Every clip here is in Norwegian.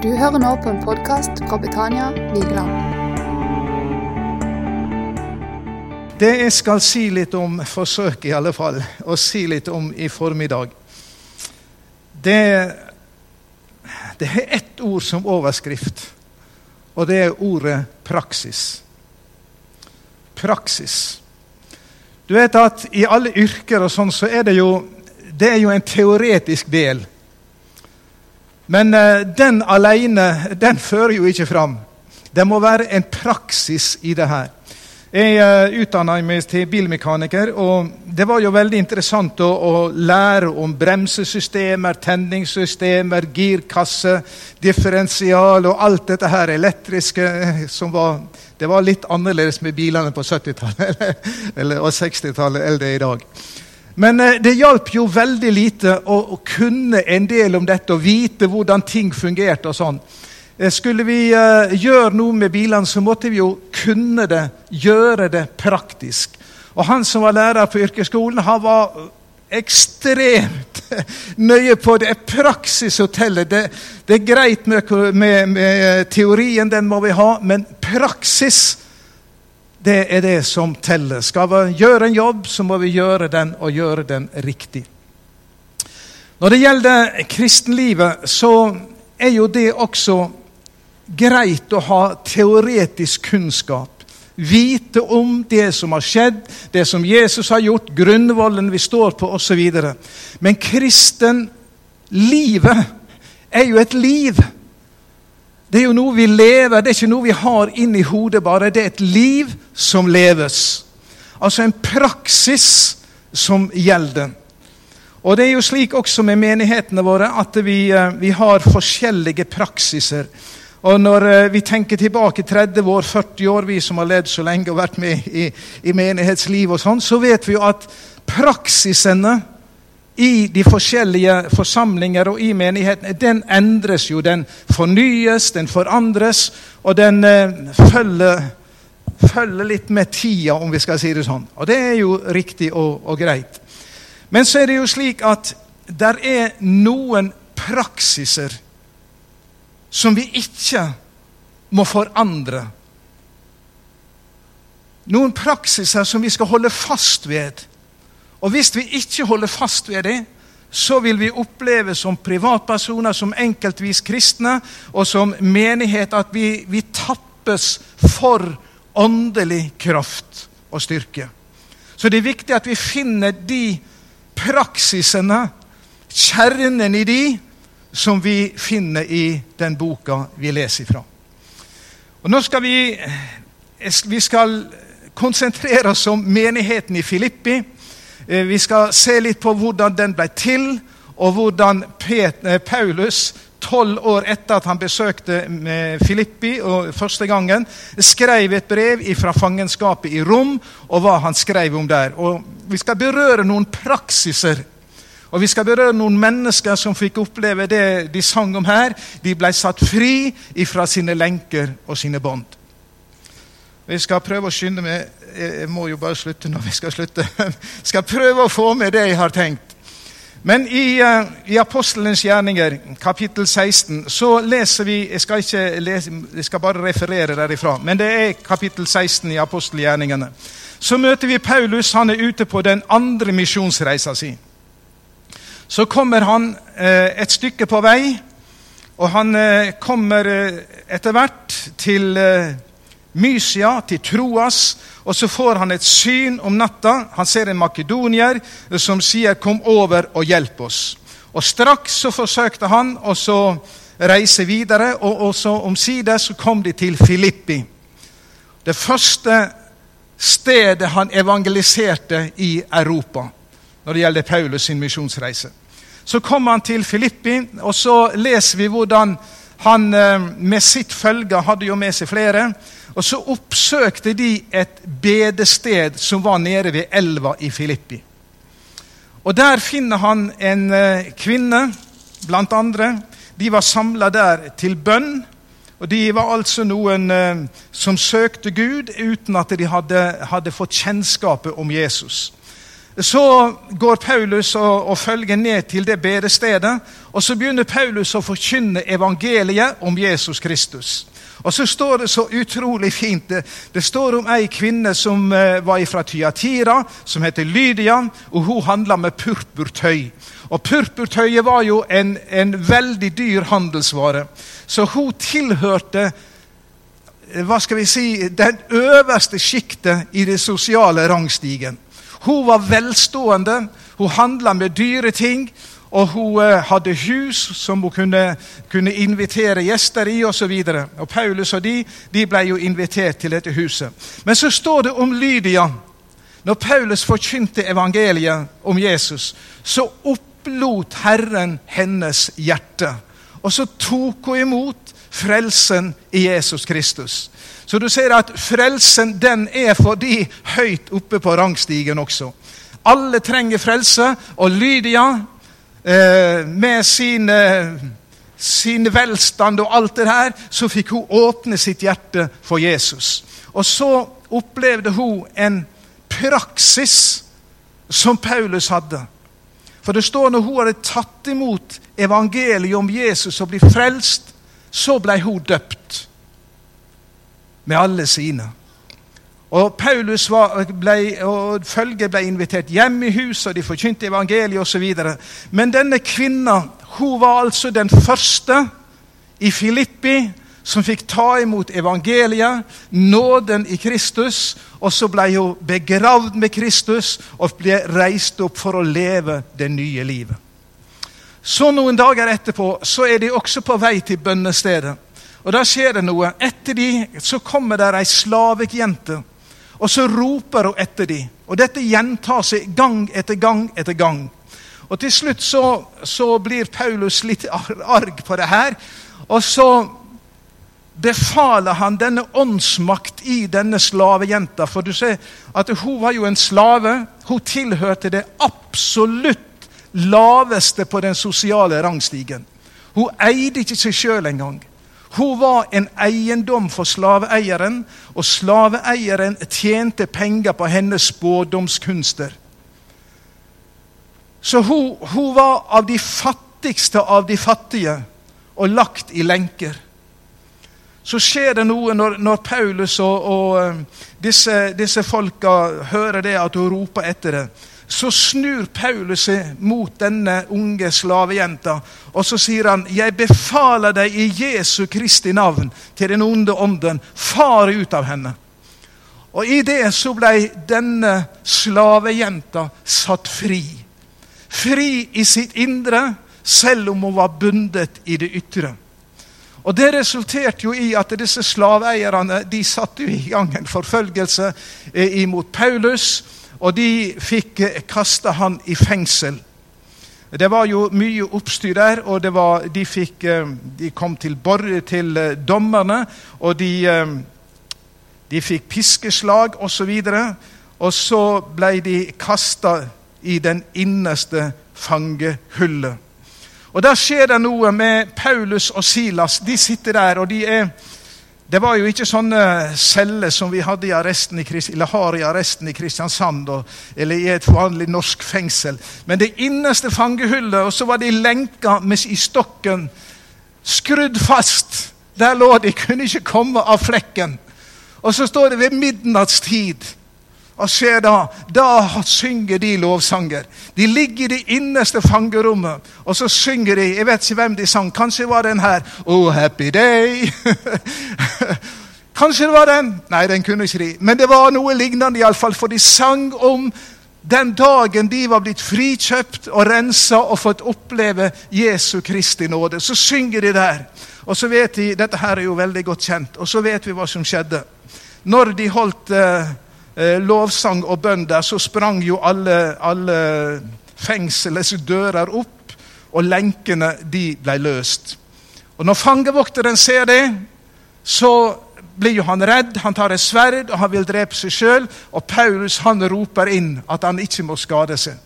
Du hører nå på en podkast fra Betania Vigeland. Det jeg skal si litt om, forsøk i alle fall, å si litt om i formiddag Det, det er ett ord som overskrift, og det er ordet praksis. Praksis. Du vet at i alle yrker og sånn, så er det jo det er jo en teoretisk del. Men uh, den alene den fører jo ikke fram. Det må være en praksis i det her. Jeg uh, utdanna meg til bilmekaniker, og det var jo veldig interessant å, å lære om bremsesystemer, tenningssystemer, girkasse, differensial og alt dette her elektriske eh, som var Det var litt annerledes med bilene på 70-tallet og 60-tallet enn det er i dag. Men eh, det hjalp jo veldig lite å, å, kunne en del om dette og vite hvordan ting fungerte. og sånn. Eh, skulle vi uh, gjøre noe med bilene, så måtte vi jo kunne det, gjøre det praktisk. Og Han som var lærer på yrkesskolen, han var ekstremt nøye på det. Praksishotellet. Det, det, er greit med, med, med teorien, den må vi ha, men praksis det er det som teller. Skal vi gjøre en jobb, så må vi gjøre den, og gjøre den riktig. Når det gjelder kristenlivet, så er jo det også greit å ha teoretisk kunnskap. Vite om det som har skjedd, det som Jesus har gjort, grunnvollen vi står på osv. Men kristenlivet er jo et liv. Det er jo noe vi lever, det er ikke noe vi har inni hodet bare. Det er et liv som leves. Altså en praksis som gjelder. Og det er jo slik også med menighetene våre at vi, eh, vi har forskjellige praksiser. Og når eh, vi tenker tilbake 30 år, 40 år, vi som har levd så lenge og vært med i, i menighetsliv, og sånn, så vet vi jo at praksisene i de forskjellige forsamlinger og i menighetene, den endres jo. Den fornyes, den forandres, og den eh, følger, følger, litt med tida, om vi skal si det sånn. Og det er jo riktig og, og greit. Men så er det jo slik at der er noen praksiser som vi ikke må forandre. Noen praksiser som vi skal holde fast ved og hvis vi ikke holder fast ved det, så vil vi oppleve som privatpersoner, som enkeltvis kristne og som menighet at vi, vi tappes for åndelig kraft og styrke. Så det er viktig at vi finner de praksisene, kjernen i de, som vi finner i den boka vi leser ifra. Og nå skal vi, vi skal konsentrere oss om menigheten i Filippi. Eh, vi skal se litt på hvordan den ble til, og hvordan eh, Paulus tolv år etter at han besøkte Filippi første gangen, skrev et brev fra fangenskapet i Rom, og hva han skrev om der. Og Vi skal berøre noen praksiser. Og vi skal berøre noen mennesker som fikk oppleve det de sang om her. De ble satt fri fra sine lenker og sine bånd. Vi skal prøve å skynde med jeg må jo bare slutte når vi skal slutte. skal prøve å få med det jeg har tenkt. Men i, uh, i Apostelens gjerninger, kapittel 16, så leser vi Jeg skal lese, jeg skal bare referere derifra, men det er kapittel 16 i apostelgjerningene. Så møter vi Paulus. Han er ute på den andre misjonsreisa si. Så kommer han uh, et stykke på vei, og han uh, kommer etter hvert til Mysia, til Troas, og så får han et syn om natta. Han ser en makedonier som sier 'Kom over og hjelp oss'. Og Straks så forsøkte han å reise videre, og, og omsider så kom de til Filippi. Det første stedet han evangeliserte i Europa når det gjelder Paulus sin misjonsreise. Så kom han til Filippi, og så leser vi hvordan han eh, med sitt følge hadde jo med seg flere og så oppsøkte de et bedested som var nede ved elva i Filippi. Og Der finner han en eh, kvinne, blant andre. De var samla der til bønn. Og De var altså noen eh, som søkte Gud uten at de hadde, hadde fått kjennskapet om Jesus. så går Paulus og, og, følger ned til det bedestedet. Og så begynner Paulus å forkynne evangeliet om Jesus Kristus. Og så står det så utrolig fint. Det, det står om ei kvinne som eh, var fra Tyatira, som heter Lydia. og Hun handla med purpurtøy. Og Purpurtøyet var jo en, en veldig dyr handelsvare. Så hun tilhørte eh, hva skal vi si, den øverste sjiktet i det sosiale rangstigen. Hun var velstående, hun handla med dyre ting. Og hun eh, hadde hus som hun kunne, kunne invitere gjester i osv. Og, og Paulus og de, de ble jo invitert til dette huset. Men så står det om Lydia. Når Paulus forkynte evangeliet om Jesus, så opplot Herren hennes hjerte. Og så tok hun imot frelsen i Jesus Kristus. Så du ser at frelsen den er for de høyt oppe på rangstigen også. Alle trenger frelse, og Lydia eh, med sin, eh, sin velstand og alt det her, så fikk hun åpne sitt hjerte for Jesus. Og så opplevde hun en praksis som Paulus hadde. For det står når hun hadde tatt imot evangeliet om Jesus og blitt frelst, så ble hun døpt med alle sine. Og Paulus var, ble, og følget ble invitert hjem i huset, og de forkynte evangeliet osv. Men denne kvinna hun var altså den første i Filippi som fikk ta imot evangeliet, nåden i Kristus. Og så ble hun begravd med Kristus og ble reist opp for å leve det nye livet. Så Noen dager etterpå så er de også på vei til bønnestedet. Og Da skjer det noe. Etter de så kommer der ei slavejente og så roper hun etter dem. Og dette gjentar seg gang etter gang etter gang. Og til slutt så, så blir Paulus litt arg på det her. Og så befaler han denne åndsmakt i denne slavejenta. For du ser at hun var jo en slave. Hun tilhørte det absolutt laveste på den sosiale rangstigen. Hun eide ikke seg sjøl engang. Hun var en eiendom for slaveeieren, og slaveeieren tjente penger på hennes spådomskunster. Så hun, hun, var av de fattigste av de fattige og lagt i lenker. Så skjer det noe når, når Paulus og, og eh, disse, disse folka hører det at hun roper etter det så snur Paulus seg mot denne unge slavejenta, og så sier han, 'Jeg befaler deg i Jesu Kristi navn til den onde ånden, far ut av henne.' Og i det så ble denne slavejenta satt fri. Fri i sitt indre, selv om hun var bundet i det ytre. Og Det resulterte jo i at disse slaveeierne de satte i gang en forfølgelse eh, imot Paulus. Og de fikk kaste kasta han i fengsel. Det var jo mye oppstyr der, og var, de, fikk, eh, de, kom til, til eh, dommerne, og de, de fikk piskeslag osv. Og, og så ble de kasta i den innerste fangehullet. Og Der skjer det noe med Paulus og Silas. De sitter der, og de er det var jo ikke sånne celler som vi hadde i arresten i, har i arresten i Kristiansand og, eller i et vanlig norsk fengsel. Men det innerste fangehullet, og så var de lenka med, i stokken, skrudd fast. Der lå de, kunne ikke komme av flekken. Og så står det ved midnattstid hva skjer da? Da synger de lovsanger. De ligger i det innerste fangerommet, og så synger de Jeg vet ikke hvem de sang. Kanskje var den her Oh, happy day. Kanskje det var den. Nei, den kunne ikke de. Men det var noe lignende, iallfall, for de sang om den dagen de var blitt frikjøpt og rensa og fått oppleve Jesu Kristi nåde. Så synger de der. Og så vet de, Dette her er jo veldig godt kjent. Og så vet vi hva som skjedde. Når de holdt eh, lovsang og bønn der, så sprang jo alle, alle fengselets dører opp, og lenkene de ble løst. Og Når fangevokteren ser det, så blir jo han redd. Han tar et sverd og han vil drepe seg sjøl. Og Paulus han roper inn at han ikke må skade seg.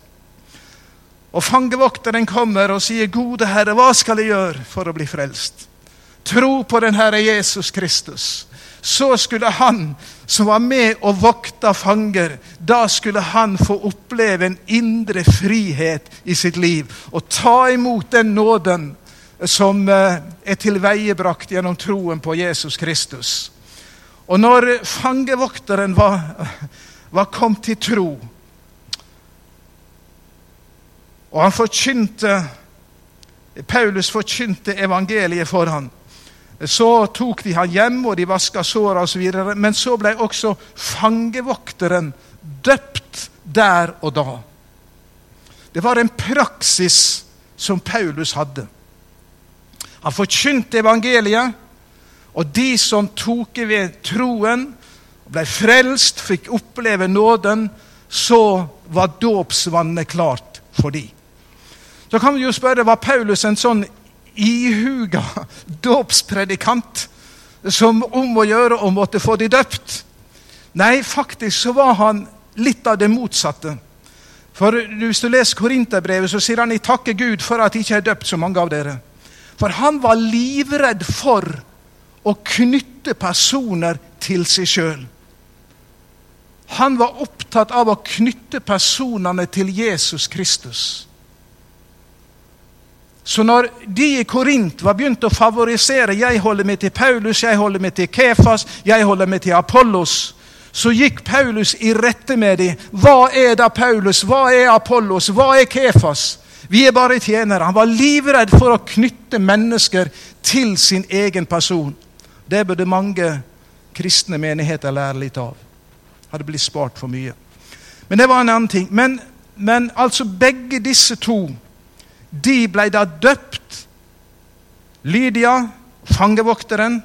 Og Fangevokteren kommer og sier, 'Gode Herre, hva skal jeg gjøre for å bli frelst?' Tro på den Herre Jesus Kristus så skulle han som var med og vokta fanger, da skulle han få oppleve en indre frihet i sitt liv. Og ta imot den nåden som eh, er tilveiebrakt gjennom troen på Jesus Kristus. Og når fangevokteren var, var kommet til tro, og han forkynte Paulus forkynte evangeliet for ham, så tok de han hjem, og de vaska såra osv. Men så ble også fangevokteren døpt der og da. Det var en praksis som Paulus hadde. Han forkynte evangeliet, og de som tok ved troen, ble frelst, fikk oppleve nåden, så var dåpsvannet klart for dem. Så kan vi jo spørre, var Paulus en sånn ihuga dåpspredikant som om å gjøre å måtte få de døpt. Nei, faktisk så var han litt av det motsatte. For Hvis du leser Korinterbrevet, så sier han jeg takker Gud for at jeg ikke er døpt så mange av dere. For han var livredd for å knytte personer til seg sjøl. Han var opptatt av å knytte personene til Jesus Kristus. Så når de i Korint var begynt å favorisere 'jeg holder meg til Paulus', 'jeg holder meg til Kefas', 'jeg holder meg til Apollos', så gikk Paulus i rette med dem. Hva er da Paulus? Hva er Apollos? Hva er Kefas? Vi er bare tjenere. Han var livredd for å knytte mennesker til sin egen person. Det burde mange kristne menigheter lære litt av. Hadde blitt spart for mye. Men det var en annen ting. Men, men altså begge disse to de ble da døpt. Lydia, fangevokteren,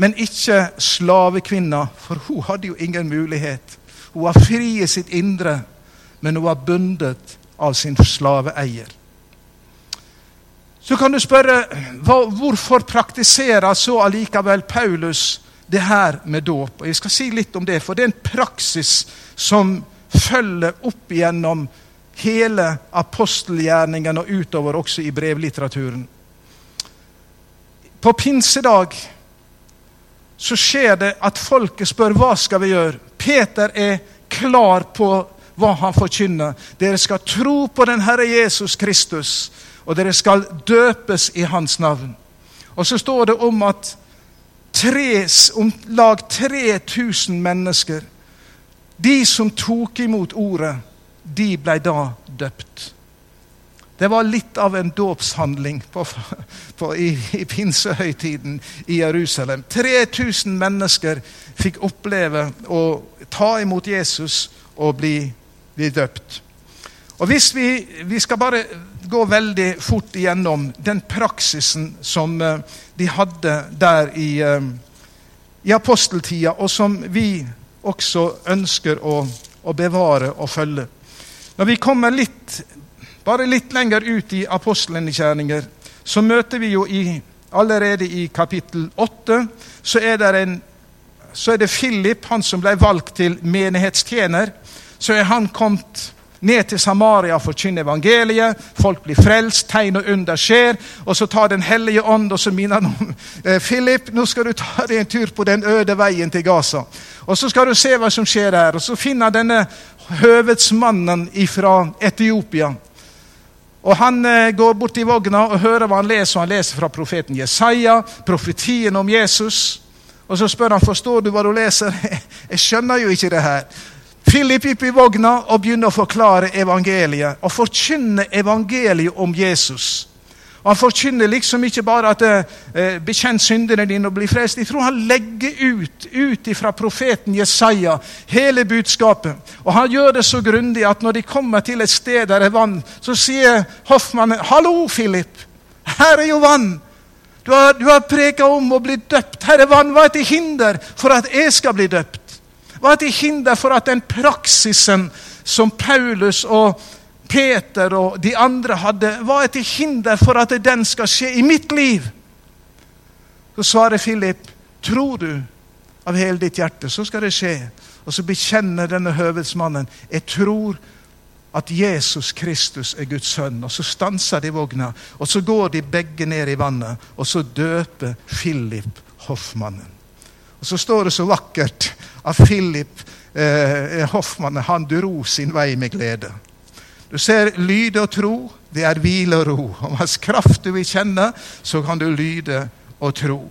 men ikke slavekvinna, for hun hadde jo ingen mulighet. Hun var fri i sitt indre, men hun var bundet av sin slaveeier. Så kan du spørre hvorfor praktiserer så allikevel Paulus det her med dåp? Og Jeg skal si litt om det, for det er en praksis som følger opp igjennom hele apostelgjerningen og utover også i brevlitteraturen. På pinsedag så skjer det at folket spør hva skal vi gjøre. Peter er klar på hva han forkynner. Dere skal tro på den Herre Jesus Kristus, og dere skal døpes i Hans navn. Og så står det om at tre, om lag 3000 mennesker, de som tok imot ordet, de ble da døpt. Det var litt av en dåpshandling på, på, i, i pinsehøytiden i Jerusalem. 3000 mennesker fikk oppleve å ta imot Jesus og bli, bli døpt. Og hvis vi, vi, skal bare gå veldig fort igjennom den praksisen som uh, de hadde der i, uh, i aposteltida, og som vi også ønsker å, å bevare og følge. Når vi kommer litt, bare litt lenger ut i apostelgjerninger, så møter vi jo i, allerede i kapittel 8 så er, en, så er det Philip, han som ble valgt til menighetstjener. Så er han kommet ned til Samaria for å forkynne evangeliet. Folk blir frelst, tegn og under skjer. Og så tar Den hellige ånd og så minner han om eh, Philip, nå skal du ta deg en tur på den øde veien til Gaza. Og så skal du se hva som skjer her. Og så finner denne høvedsmannen fra Etiopia. Og Han eh, går bort til vogna og hører hva han leser. Han leser fra profeten Jesaja, profetien om Jesus. Og Så spør han forstår du hva du leser. Jeg skjønner jo ikke det her. Philip gikk i vogna og begynner å forklare evangeliet. Og forkynne evangeliet om Jesus. Og Han forkynner liksom ikke bare at eh, 'bekjenn syndene dine og bli frelst'. Jeg tror han legger ut ut ifra profeten Jesaja hele budskapet. Og Han gjør det så grundig at når de kommer til et sted der det er vann, så sier hoffmannen 'Hallo, Philip. Her er jo vann.' Du har, du har preka om å bli døpt. Her er vann. Hva er til hinder for at jeg skal bli døpt? Hva er til hinder for at den praksisen som Paulus og Peter og de andre hadde, var til hinder for at den skal skje i mitt liv. Så svarer Philip, tror du av hele ditt hjerte, så skal det skje. Og så bekjenner denne høvedsmannen, jeg tror at Jesus Kristus er Guds sønn. Og så stanser de vogna, og så går de begge ned i vannet, og så døper Philip hoffmannen. Og så står det så vakkert at Philip eh, hoffmannen han dro sin vei med glede. Du ser, lyde og tro, det er hvile og ro. Om hans kraft du vil kjenne, så kan du lyde og tro.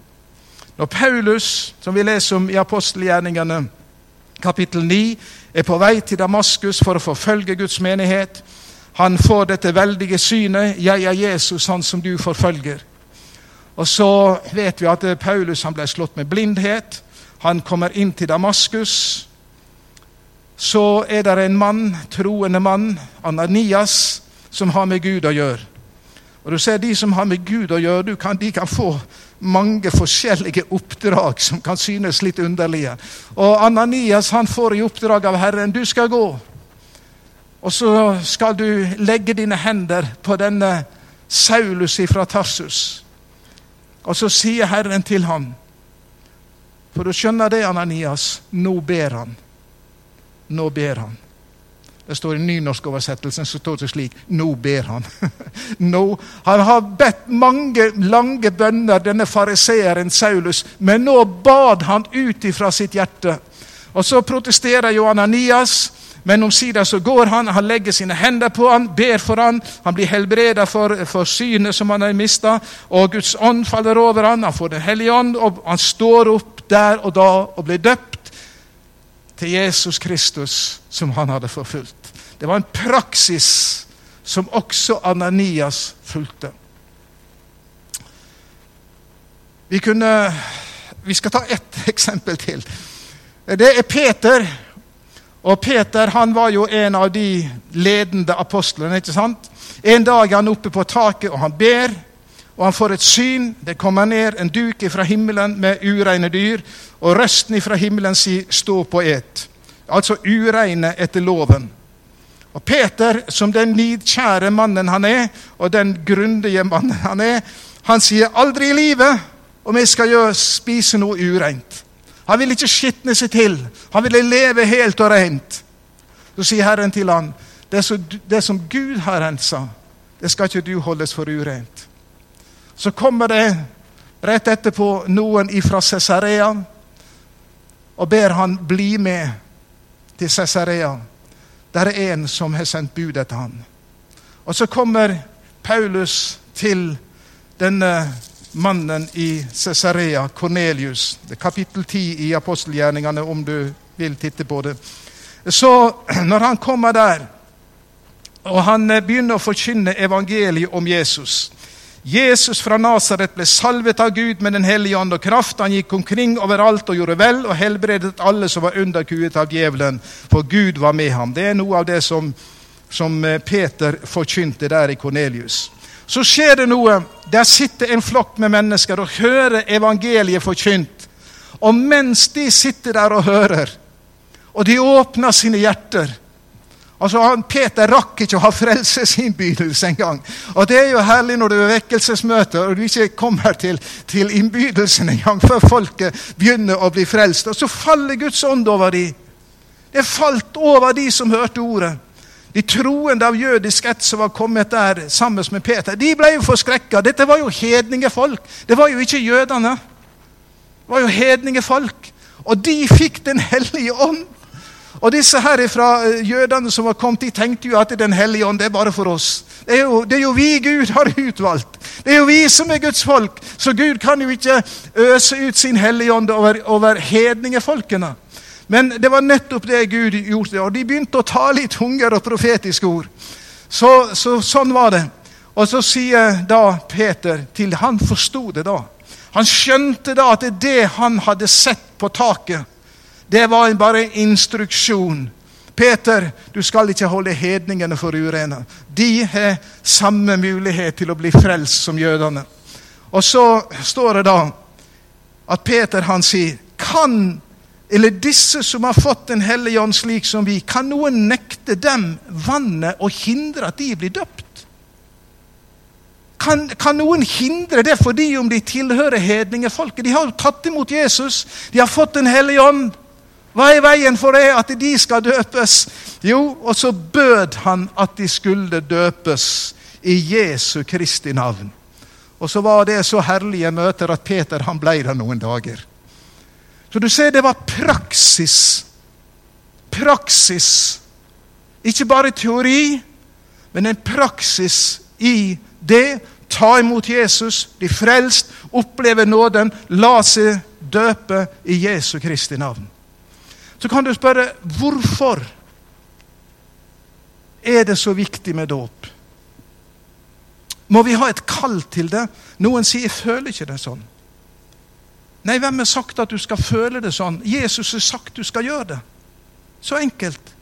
Når Paulus, som vi leser om i apostelgjerningene kapittel 9, er på vei til Damaskus for å forfølge Guds menighet, han får dette veldige synet 'Jeg er Jesus, han som du forfølger'. Og Så vet vi at Paulus ble slått med blindhet. Han kommer inn til Damaskus. Så er det en mann, troende mann, Ananias, som har med Gud å gjøre. Og du ser De som har med Gud å gjøre, kan, de kan få mange forskjellige oppdrag som kan synes litt underlige. Og Ananias han får i oppdrag av Herren du skal gå. Og så skal du legge dine hender på denne Saulus fra Tarsus. Og så sier Herren til ham For du skjønner det, Ananias, nå ber han. Nå ber han. Det står i nynorskoversettelsen så står det slik Nå ber han. nå. Han har bedt mange lange bønner, denne fariseeren Saulus, men nå bad han ut ifra sitt hjerte. Og Så protesterer jo Ananias. Men omsider så går han, han legger sine hender på han, ber for han, han blir helbreda for, for synet som han har mista, og Guds ånd faller over han, han får Den hellige ånd, og han står opp der og da og blir døpt til Jesus Kristus, som han hadde forfulgt. Det var en praksis som også Ananias fulgte. Vi, kunne, vi skal ta ett eksempel til. Det er Peter. Og Peter han var jo en av de ledende apostlene. ikke sant? En dag er han oppe på taket og han ber, og han får et syn. Det kommer ned en duk fra himmelen med ureine dyr, og røsten fra himmelen sier 'stå på et'. Altså ureine etter loven. Og Peter, som den nidkjære mannen han er, og den grundige mannen han er, han sier aldri i livet om jeg skal gjøre, spise noe ureint. Han vil ikke skitne seg til. Han ville leve helt og rent. Så sier Herren til han, det, som Gud har rensa, det skal ikke du holdes for urent. Så kommer det rett etterpå noen ifra Cesarea og ber han bli med til Cesarea. Det er en som har sendt bud etter han. Og så kommer Paulus til denne mannen i Cesarea, Kornelius. Det er kapittel 10 i apostelgjerningene, om du vil titte på det. Så når han kommer der, og han begynner å forkynne evangeliet om Jesus Jesus fra Nasaret ble salvet av Gud med Den hellige ånd og kraft. Han gikk omkring overalt og gjorde vel og helbredet alle som var underkuet av djevelen, for Gud var med ham. Det er noe av det som, som eh, Peter forkynte der i Kornelius. Så skjer det noe. Der sitter en flokk med mennesker og hører evangeliet forkynt. Og mens de sitter der og hører, og de åpner sine hjerter Altså, Peter rakk ikke å ha frelsesinnbydelse engang. Og det er jo herlig når det er vekkelsesmøte og du ikke kommer til, til innbydelsen engang før folket begynner å bli frelst. Og så faller Guds ånd over dem. Det falt over de som hørte ordet. De troende av jødisk ett som var kommet der sammen med Peter, de ble jo forskrekka. Dette var jo hedningefolk. Det var jo ikke jødene. Det var jo hedningefolk. Og de fikk Den hellige ånd. Og disse her fra eh, jødene som var kommet, de tenkte jo at Den hellige ånd det er bare for oss. Det er, jo, det er jo vi Gud har utvalgt. Det er jo vi som er Guds folk. Så Gud kan jo ikke øse ut sin hellige ånd over, over hedningefolkene. Men det var nettopp det Gud gjorde. Og de begynte å tale i tunger og profetiske ord. Så, så, sånn var det. Og så sier da Peter til Han forsto det da. Han skjønte da at det er det han hadde sett på taket det var bare en instruksjon. Peter, du skal ikke holde hedningene for urene. De har samme mulighet til å bli frelst som jødene. Og så står det da at Peter han sier kan eller disse som har fått Den hellige ånd slik som vi, kan noen nekte dem vannet og hindre at de blir døpt? Kan, kan, noen hindre det fordi om de tilhører hedningefolket? De har jo tatt imot Jesus, de har fått Den hellige ånd. Hva er veien for det at de skal døpes? Jo, og så bød han at de skulle døpes i Jesu Kristi navn. Og så var det så herlige møter at Peter han ble der noen dager. Så du ser, det var praksis. Praksis. Ikke bare teori, men en praksis i det. Ta imot Jesus, bli frelst, oppleve nåden, la seg døpe i Jesu Kristi navn. Så kan du spørre hvorfor er det så viktig med dåp? Må vi ha et kall til det? Noen sier 'jeg føler ikke det sånn'. Nei, hvem har sagt at du skal føle det sånn? Jesus har sagt du skal gjøre det. Så enkelt.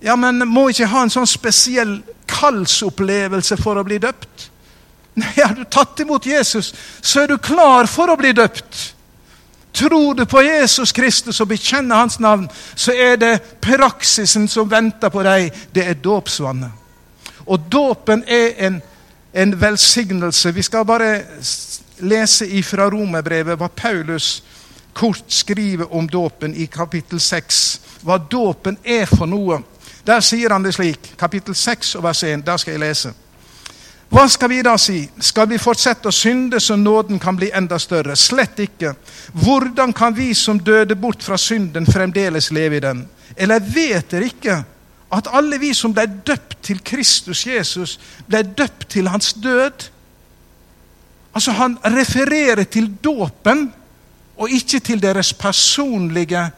Ja, men må ikke ha en sånn spesiell kallsopplevelse for å bli døpt? Nei, har du tatt imot Jesus, så er du klar for å bli døpt. Tror du på Jesus Kristus og bekjenner hans navn, så er det praksisen som venter på deg. Det er dåpsvannet. Og dåpen er en, en velsignelse. Vi skal bare lese ifra romerbrevet hva Paulus kort skriver om dåpen i kapittel 6. Hva dåpen er for noe. Der sier han det slik. Kapittel 6 og vers 1. Der skal jeg lese. Hva skal vi da si? Skal vi fortsette å synde så nåden kan bli enda større? Slett ikke. Hvordan kan vi som døde bort fra synden, fremdeles leve i den? Eller vet dere ikke at alle vi som ble døpt til Kristus Jesus, ble døpt til hans død? Altså Han refererer til dåpen, og ikke til deres personlige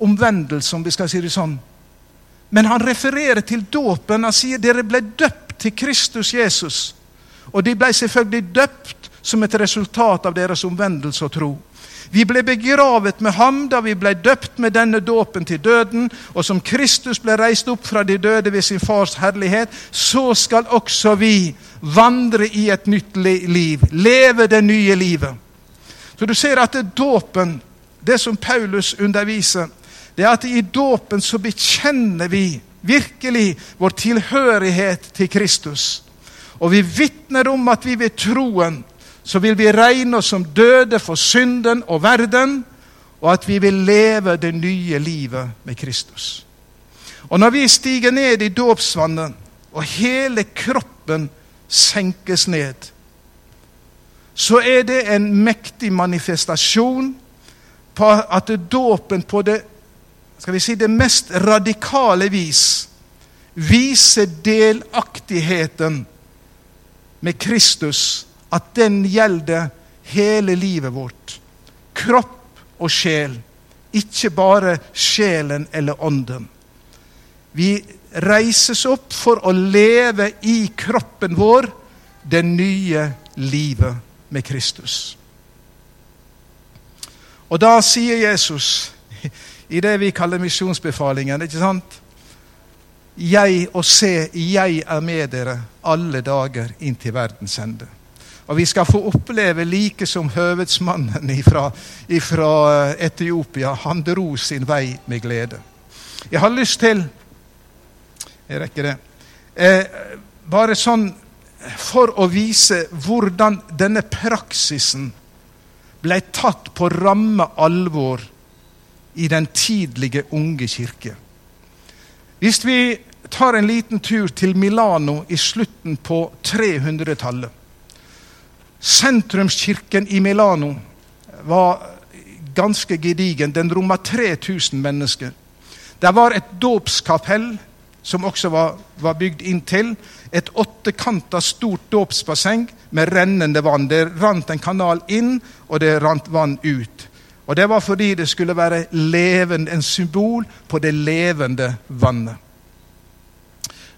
omvendelse, om vi skal si det sånn. Men han refererer til dåpen. Han sier dere ble døpt til Kristus Jesus. Og de ble selvfølgelig døpt som et resultat av deres omvendelse og tro. Vi ble begravet med ham da vi ble døpt med denne dåpen til døden, og som Kristus ble reist opp fra de døde ved sin fars herlighet, så skal også vi vandre i et nytt liv, leve det nye livet. Så du ser at det dåpen, det som Paulus underviser, det er at i dåpen så bekjenner vi virkelig vår tilhørighet til Kristus. Og vi vitner om at vi ved troen så vil vi regne oss som døde for synden og verden, og at vi vil leve det nye livet med Kristus. Og når vi stiger ned i dåpsvannet, og hele kroppen senkes ned, så er det en mektig manifestasjon på at dåpen på det skal vi si, det mest radikale vis viser delaktigheten med Kristus, at den gjelder hele livet vårt. Kropp og sjel. Ikke bare sjelen eller ånden. Vi reises opp for å leve i kroppen vår det nye livet med Kristus. Og da sier Jesus i det vi kaller misjonsbefalingen. ikke sant? Jeg og se, jeg er med dere alle dager inntil verdens ende. Og vi skal få oppleve like som høvedsmannen fra ifra Etiopia. Han dro sin vei med glede. Jeg har lyst til Jeg rekker det. Eh, bare sånn for å vise hvordan denne praksisen ble tatt på ramme alvor i den tidlige, unge kirke. Hvis vi tar en liten tur til Milano i slutten på 300-tallet Sentrumskirken i Milano var ganske gedigen. Den romma 3000 mennesker. Det var et dåpskapell som også var, var bygd inntil. Et åttekanta stort dåpsbasseng med rennende vann. Det rant en kanal inn, og det rant vann ut. Og Det var fordi det skulle være levende, en symbol på det levende vannet.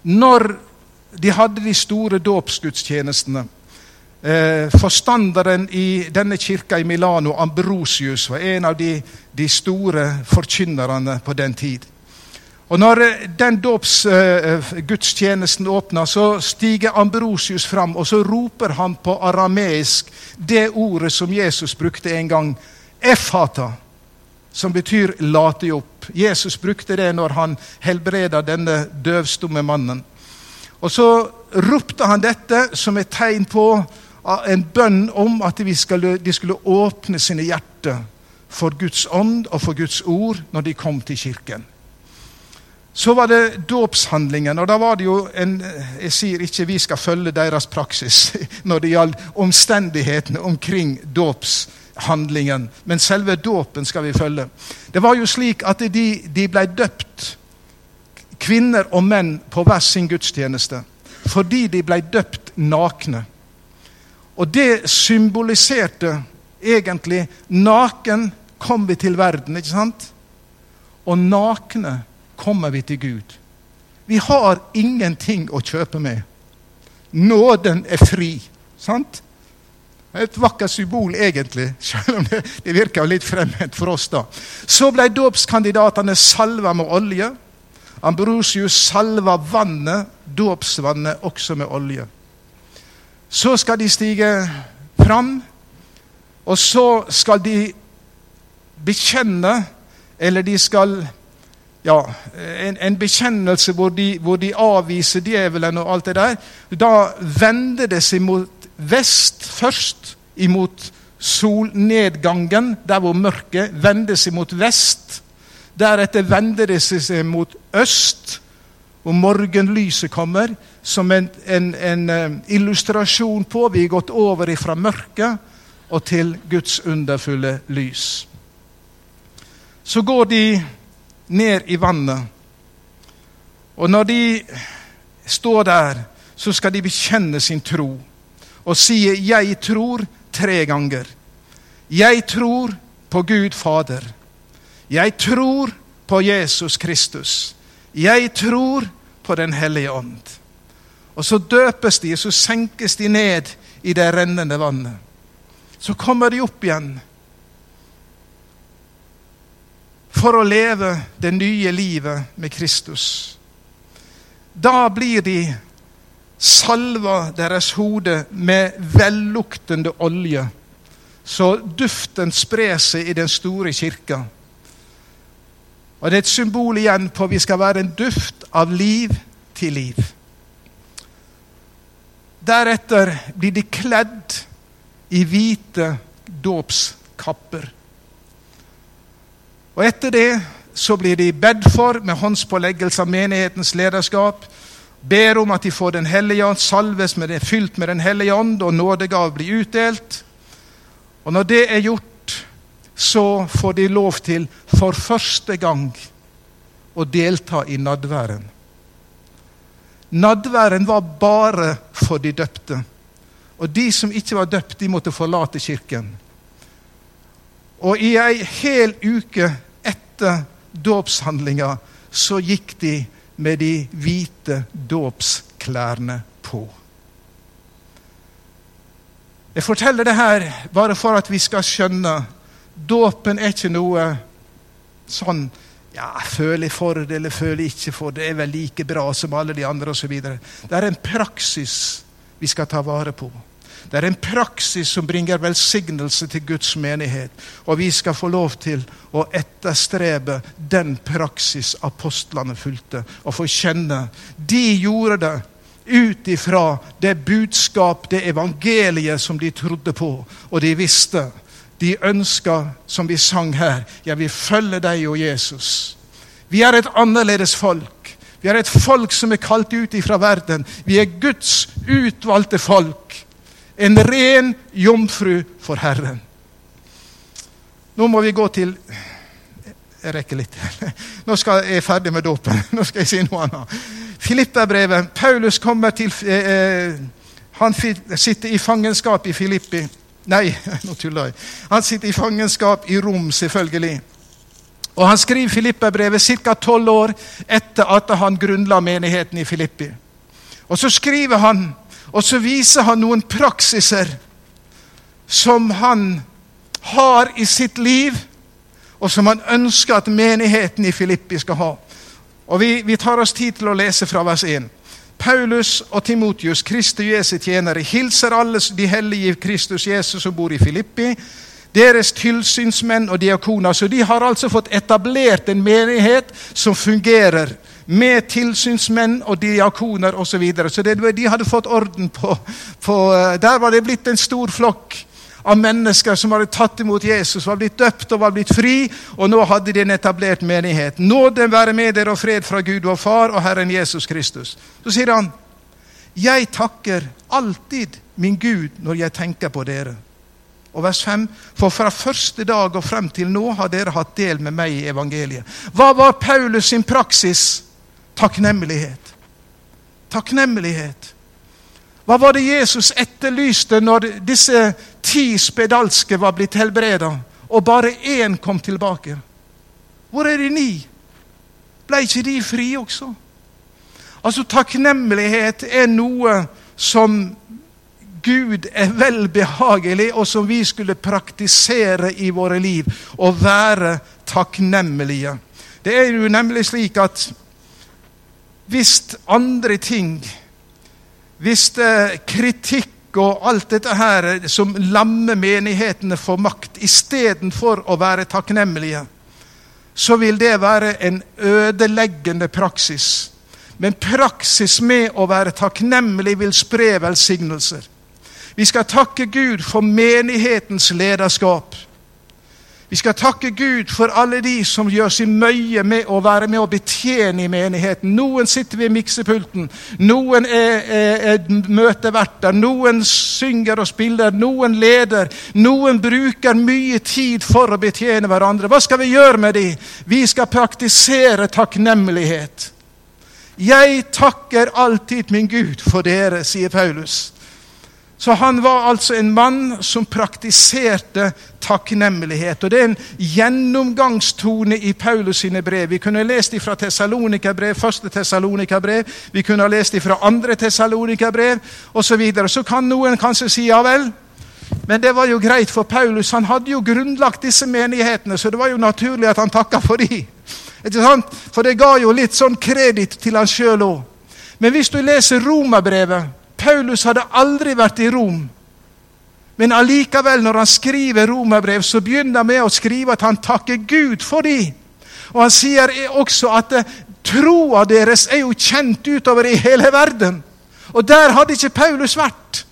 Når de hadde de store dåpsgudstjenestene eh, Forstanderen i denne kirka i Milano, Ambrosius, var en av de, de store forkynnerne på den tid. Og Når eh, den dåpsgudstjenesten eh, åpner, så stiger Ambrosius fram og så roper han på arameisk det ordet som Jesus brukte en gang Efata, som betyr 'late opp'. Jesus brukte det når han helbreda denne døvstumme mannen. Og Så ropte han dette som et tegn på en bønn om at de skulle, de skulle åpne sine hjerter for Guds ånd og for Guds ord når de kom til kirken. Så var det dåpshandlingen, og da var det jo en Jeg sier ikke vi skal følge deres praksis når det gjaldt omstendighetene omkring dåpshandlingen, men selve dåpen skal vi følge. Det var jo slik at de, de ble døpt, kvinner og menn, på hver sin gudstjeneste fordi de ble døpt nakne. Og det symboliserte egentlig Naken kom vi til verden, ikke sant? Og nakne kommer vi til Gud. Vi har ingenting å kjøpe med. Nåden er fri. Sant? Et vakkert symbol, egentlig, selv om det, det virker litt fremmed for oss. da. Så ble dåpskandidatene salva med olje. Ambrosius salva vannet, dåpsvannet, også med olje. Så skal de stige fram, og så skal de bekjenne, eller de skal ja, en, en bekjennelse hvor de, hvor de, avviser djevelen og alt det der. Da vender det seg mot vest først, imot solnedgangen, der hvor mørket vender seg mot vest. Deretter vender det seg mot øst, hvor morgenlyset kommer, som en, en, en eh, illustrasjon på vi er gått over fra mørket og til Guds underfulle lys. Så går de ned i vannet, og når de står der, så skal de bekjenne sin tro og sier 'Jeg tror' tre ganger. Jeg tror på Gud Fader. Jeg tror på Jesus Kristus. Jeg tror på Den hellige ånd. Og så døpes de, og så senkes de ned i det rennende vannet. Så kommer de opp igjen for å leve det nye livet med Kristus. Da blir de salva deres hode med velluktende olje, så duften sprer seg i den store kirka. Og Det er et symbol igjen på at vi skal være en duft av liv til liv. Deretter blir de kledd i hvite dåpskapper. Og etter det så blir de bedt for med håndspåleggelse av menighetens lederskap. Ber om at de får Den hellige ånd, salves med det, fylt med Den hellige ånd, og nådegav blir utdelt. Og når det er gjort, så får de lov til for første gang å delta i nadværen. Nadværen var bare for de døpte. Og de som ikke var døpt, de måtte forlate kirken. Og i ei hel uke etter dåpshandlinga så gikk de med de hvite dåpsklærne på. Jeg forteller det her bare for at vi skal skjønne Dåpen er ikke noe sånn ja, føler jeg for det eller føler jeg ikke for det, er vel like bra som alle de andre osv. Det er en praksis vi skal ta vare på. Det er en praksis som bringer velsignelse til Guds menighet. Og vi skal få lov til å etterstrebe den praksis apostlene fulgte, og få kjenne. De gjorde det ut ifra det budskap, det evangeliet som de trodde på, og de visste de ønska, som vi sang her, jeg vil følge deg og Jesus. Vi er et annerledes folk. Vi er et folk som er kalt ut ifra verden. Vi er Guds utvalgte folk. En ren jomfru for Herren. Nå må vi gå til Jeg rekker litt. Nå skal jeg ferdig med dåpen. Nå skal jeg si noe annet. Filipperbrevet. Paulus kommer til eh, eh Han sitter i fangenskap i Filippi. Nei, nå tuller jeg. Han sitter i fangenskap i Rom, selvfølgelig. Og Han skriver Filipperbrevet ca. tolv år etter at han grunnla menigheten i Filippi. Og Så skriver han, og så viser han noen praksiser som han har i sitt liv, og som han ønsker at menigheten i Filippi skal ha. Og Vi, vi tar oss tid til å lese fra vers 1. Paulus og Timotius, Kristi Jesu tjenere, hilser alle de hellige Kristus Jesus som bor i Filippi. Deres tilsynsmenn og diakoner. Så de har altså fått etablert en menighet som fungerer med tilsynsmenn og diakoner osv. Så, videre. så de hadde fått orden på, på, Der var det blitt en stor flokk av mennesker som hadde tatt imot Jesus, var blitt døpt og var blitt fri, og nå hadde de en etablert menighet. Nåde være med dere og fred fra Gud vår Far og Herren Jesus Kristus. Så sier han, jeg takker alltid min Gud når jeg tenker på dere. Og vers 5. For fra første dag og frem til nå har dere hatt del med meg i evangeliet. Hva var Paulus sin praksis? Takknemlighet. Takknemlighet. Hva var det Jesus etterlyste når disse ti spedalske var blitt helbreda, og bare én kom tilbake? Hvor er de ni? Ble ikke de fri også? Altså, takknemlighet er noe som Gud er velbehagelig, og som vi skulle praktisere i våre liv. Å være takknemlige. Det er jo nemlig slik at hvis andre ting Hvis kritikk og alt dette her som lammer menighetene for makt, istedenfor å være takknemlige, så vil det være en ødeleggende praksis. Men praksis med å være takknemlig vil spre velsignelser. Vi skal takke Gud for menighetens lederskap. Vi skal takke Gud for alle de som gjør sin møye med å være med og betjene i menigheten. Noen sitter ved miksepulten, noen er, er, er møteverter, noen synger og spiller, noen leder. Noen bruker mye tid for å betjene hverandre. Hva skal vi gjøre med dem? Vi skal praktisere takknemlighet. Jeg takker alltid min Gud for dere, sier Paulus. Så han var altså en mann som praktiserte takknemlighet. Og Det er en gjennomgangstone i Paulus sine brev. Vi kunne lest fra Tessalonika-brev, første Tessalonika-brev, vi kunne ha lest fra andre Tessalonika-brev osv. Så, så kan noen kanskje si ja vel, men det var jo greit for Paulus. Han hadde jo grunnlagt disse menighetene, så det var jo naturlig at han takka for dem. For det ga jo litt sånn kreditt til han sjøl òg. Men hvis du leser Romerbrevet Paulus hadde aldri vært i Rom. Men allikevel, når han skriver romerbrev, så begynner han med å skrive at han takker Gud for dem. Og han sier også at eh, troa deres er jo kjent utover i hele verden. Og der hadde ikke Paulus vært.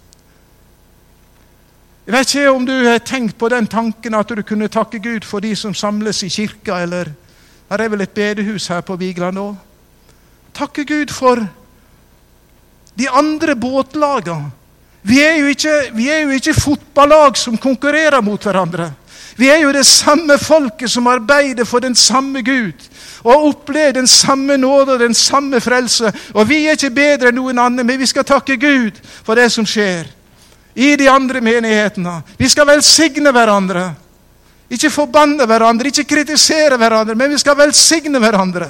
Jeg vet ikke om du har tenkt på den tanken at du kunne takke Gud for de som samles i kirka, eller Her er vel et bedehus her på Vigeland òg. Takke Gud for de andre båtlagene. Vi er, ikke, vi er jo ikke fotballag som konkurrerer mot hverandre. Vi er jo det samme folket som arbeider for den samme Gud og opplever den samme nåde og den samme frelse. Og vi er ikke bedre enn noen andre, men vi skal takke Gud for det som skjer i de andre menighetene. Vi skal velsigne hverandre. Ikke forbanne hverandre, ikke kritisere hverandre, men vi skal velsigne hverandre.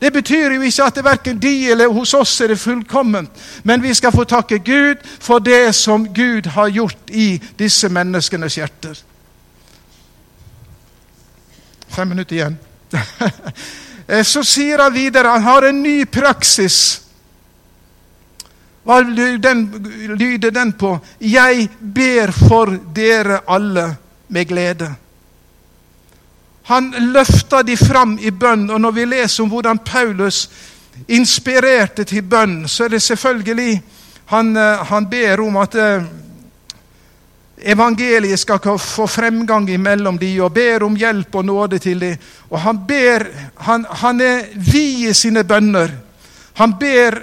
Det betyr jo ikke at det verken de eller hos oss er det fullkomment, men vi skal få takke Gud for det som Gud har gjort i disse menneskenes hjerter. Fem minutter igjen. Så sier han videre han har en ny praksis. Hva lyder den på? Jeg ber for dere alle med glede. Han løfta de fram i bønn. Og når vi leser om hvordan Paulus inspirerte til bønn, så er det selvfølgelig Han, eh, han ber om at eh, evangeliet skal få fremgang imellom de, og ber om hjelp og nåde til de. Og han ber Han, han er vid i sine bønner. Han ber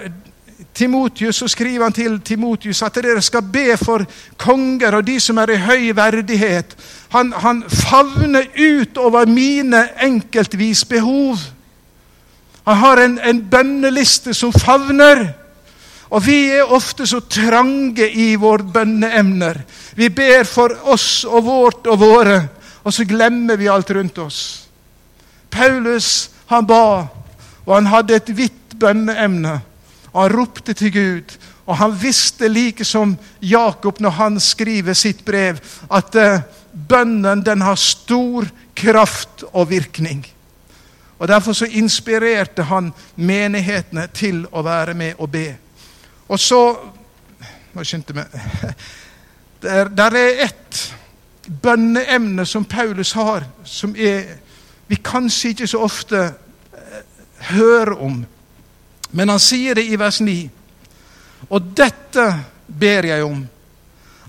Timotius, så skriver han til Timotius at dere skal be for konger og de som er i høy verdighet. Han, han favner ut over mine enkeltvis behov. Han har en, en bønneliste som favner. Og vi er ofte så trange i våre bønneemner. Vi ber for oss og vårt og våre, og så glemmer vi alt rundt oss. Paulus, han ba, og han hadde et vidt bønneemne. Og han ropte til Gud. Og han visste, like som Jakob når han skriver sitt brev, at uh, bønnen den har stor kraft og virkning. Og Derfor så inspirerte han menighetene til å være med og be. Og så Nå skyndte jeg meg. Der er ett bønneemne som Paulus har, som er, vi kanskje ikke så ofte eh, hører om. Men han sier det i vers 9. Og dette ber jeg om,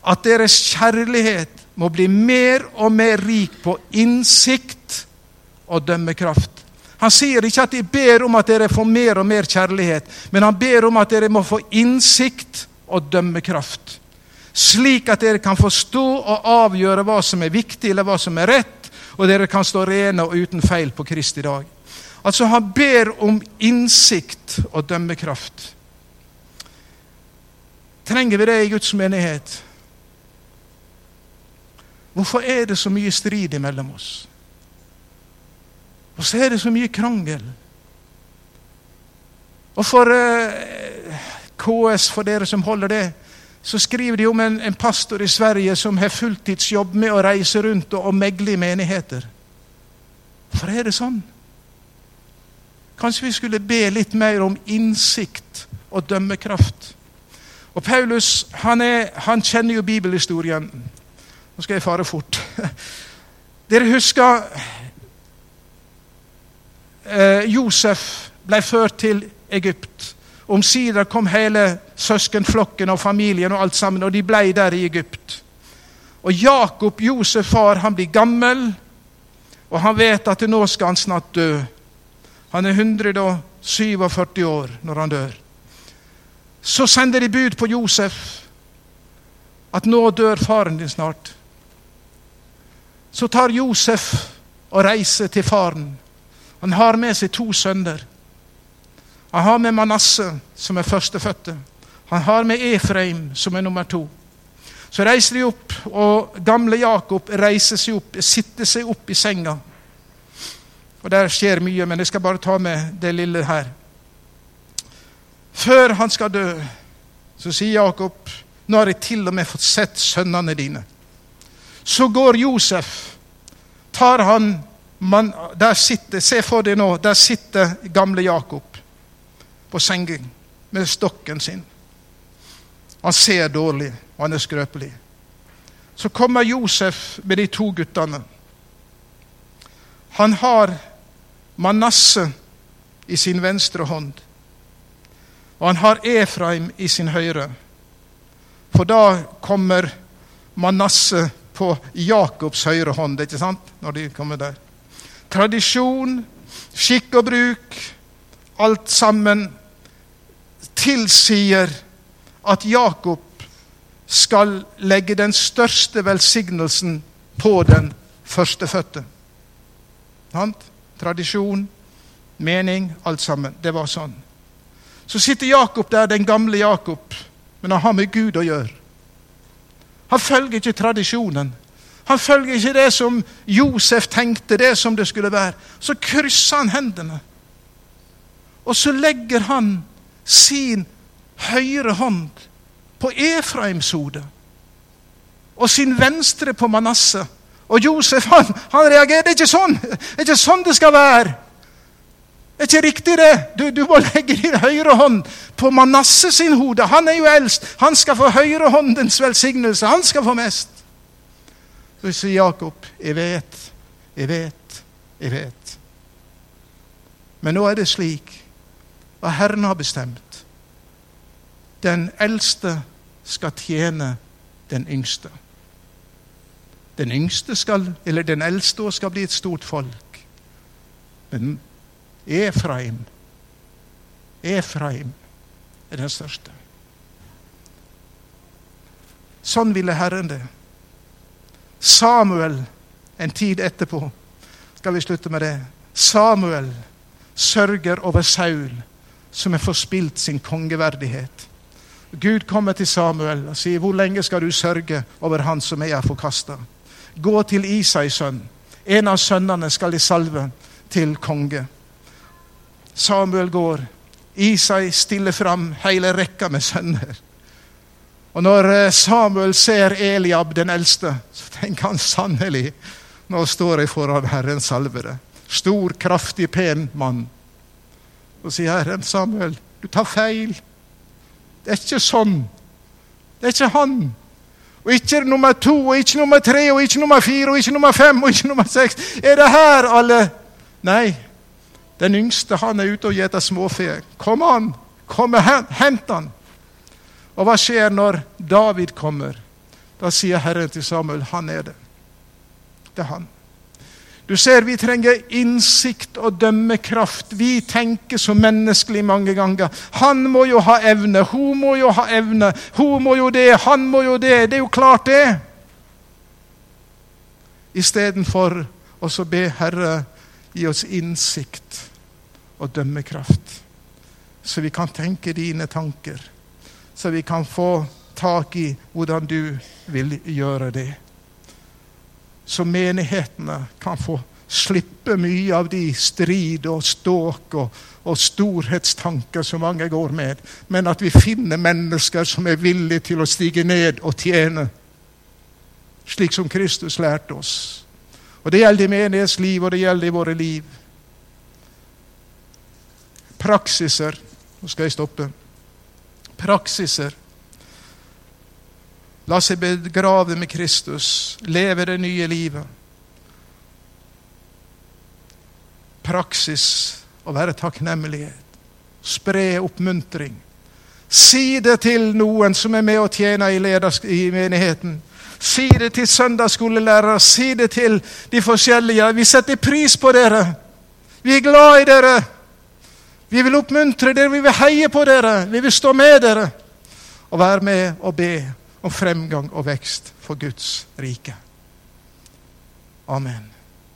at deres kjærlighet må bli mer og mer rik på innsikt og dømmekraft. Han sier ikke at de ber om at dere får mer og mer kjærlighet, men han ber om at dere må få innsikt og dømmekraft. Slik at dere kan forstå og avgjøre hva som er viktig, eller hva som er rett, og dere kan stå rene og uten feil på Kristi dag. Altså, han ber om innsikt og dømmekraft. Trenger vi det i Guds menighet? Hvorfor er det så mye strid mellom oss? Hvorfor er det så mye krangel. Og for eh, KS, for dere som holder det, så skriver de om en, en pastor i Sverige som har fulltidsjobb med å reise rundt og, og megle i menigheter. Hvorfor er det sånn? Kanskje vi skulle be litt mer om innsikt og dømmekraft. Og Paulus han, er, han kjenner jo bibelhistorien. Nå skal jeg fare fort. Dere husker eh, Josef ble ført til Egypt. Omsider kom hele søskenflokken og familien og alt sammen, og de ble der i Egypt. Og Jakob, Josef far, han blir gammel, og han vet at nå skal han snart dø. Han er 147 år når han dør. Så sender de bud på Josef at nå dør faren din snart. Så tar Josef og reiser til faren han har med seg to sønner. Han har med Manasseh, som er førstefødte. Han har med Efraim, som er nummer to. Så reiser de opp, og gamle Jakob reiser seg opp, sitter seg opp i senga. Og Der skjer mye, men jeg skal bare ta med det lille her. Før han skal dø, så sier Jakob, 'Nå har jeg til og med fått sett sønnene dine.' Så går Josef, tar han man, der sitter, Se for deg nå, der sitter gamle Jakob på sengen med stokken sin. Han ser dårlig, og han er skrøpelig. Så kommer Josef med de to guttene. Han har Manasseh i sin venstre hånd, og han har Efraim i sin høyre. For da kommer Manasseh på Jakobs høyre hånd, ikke sant? Når de kommer der tradisjon, skikk og bruk, alt sammen tilsier at Jakob skal legge den største velsignelsen på den førstefødte. Tradisjon, mening, alt sammen. Det var sånn. Så sitter Jakob der, den gamle Jakob, men han har med Gud å gjøre. Han følger ikke tradisjonen. Han følger ikke det som Josef tenkte, det som det skulle være. Så krysser han hendene. Og så legger han sin høyre hånd på Efraims hode og sin venstre på Manasseh. Og Josef han, han reagerer. Det er ikke sånn Det er ikke sånn det skal være. Det er ikke riktig, det. Du, du må legge din høyre hånd på Manasse sin hode. Han er jo eldst. Han skal få høyrehåndens velsignelse. Han skal få mest. Så sier Jakob, 'Jeg vet, jeg vet, jeg vet'. Men nå er det slik hva Herren har bestemt. Den eldste skal tjene den yngste. Den yngste skal, eller den eldste skal bli et stort folk. Men Efraim Efraim er den største. Sånn ville Herren det. Samuel en tid etterpå Skal vi slutte med det? Samuel sørger over Saul, som har forspilt sin kongeverdighet. Gud kommer til Samuel og sier, 'Hvor lenge skal du sørge over han som jeg har forkasta?' Gå til Isais sønn. En av sønnene skal de salve til konge. Samuel går. Isai stiller fram hele rekka med sønner. Og når eh, Samuel ser Eliab den eldste, så tenker han sannelig nå står jeg foran Herren salvede. Stor, kraftig, pen mann. Og sier Herren, Samuel, du tar feil. Det er ikke sånn. Det er ikke han. Og ikke nummer to, og ikke nummer tre, og ikke nummer fire, og ikke nummer fem, og ikke nummer seks. Er det her alle Nei. Den yngste han er ute og gjeter småfe. Kom an! Kom, hent han! Og hva skjer når David kommer? Da sier Herren til Samuel, han er det. Det er han. Du ser, vi trenger innsikt og dømmekraft. Vi tenker så menneskelig mange ganger. Han må jo ha evne, hun må jo ha evne, hun må jo det, han må jo det. Det er jo klart, det. Istedenfor å be Herre gi oss innsikt og dømmekraft, så vi kan tenke dine tanker, så vi kan få tak i hvordan du vil gjøre det. Så menighetene kan få slippe mye av de strid og ståk og, og storhetstanker som mange går med, men at vi finner mennesker som er villige til å stige ned og tjene, slik som Kristus lærte oss. Og Det gjelder i menighetsliv, og det gjelder i våre liv. Praksiser Nå skal jeg stoppe. Praksiser. La seg begrave med Kristus, leve det nye livet. Praksis å være takknemlighet. Spre oppmuntring. Si det til noen som er med og tjener i, i menigheten. Si det til søndagsskolelærere, si det til de forskjellige. Vi setter pris på dere. Vi er glad i dere. Vi vil oppmuntre dere, vi vil heie på dere, vi vil stå med dere. Og være med og be om fremgang og vekst for Guds rike. Amen.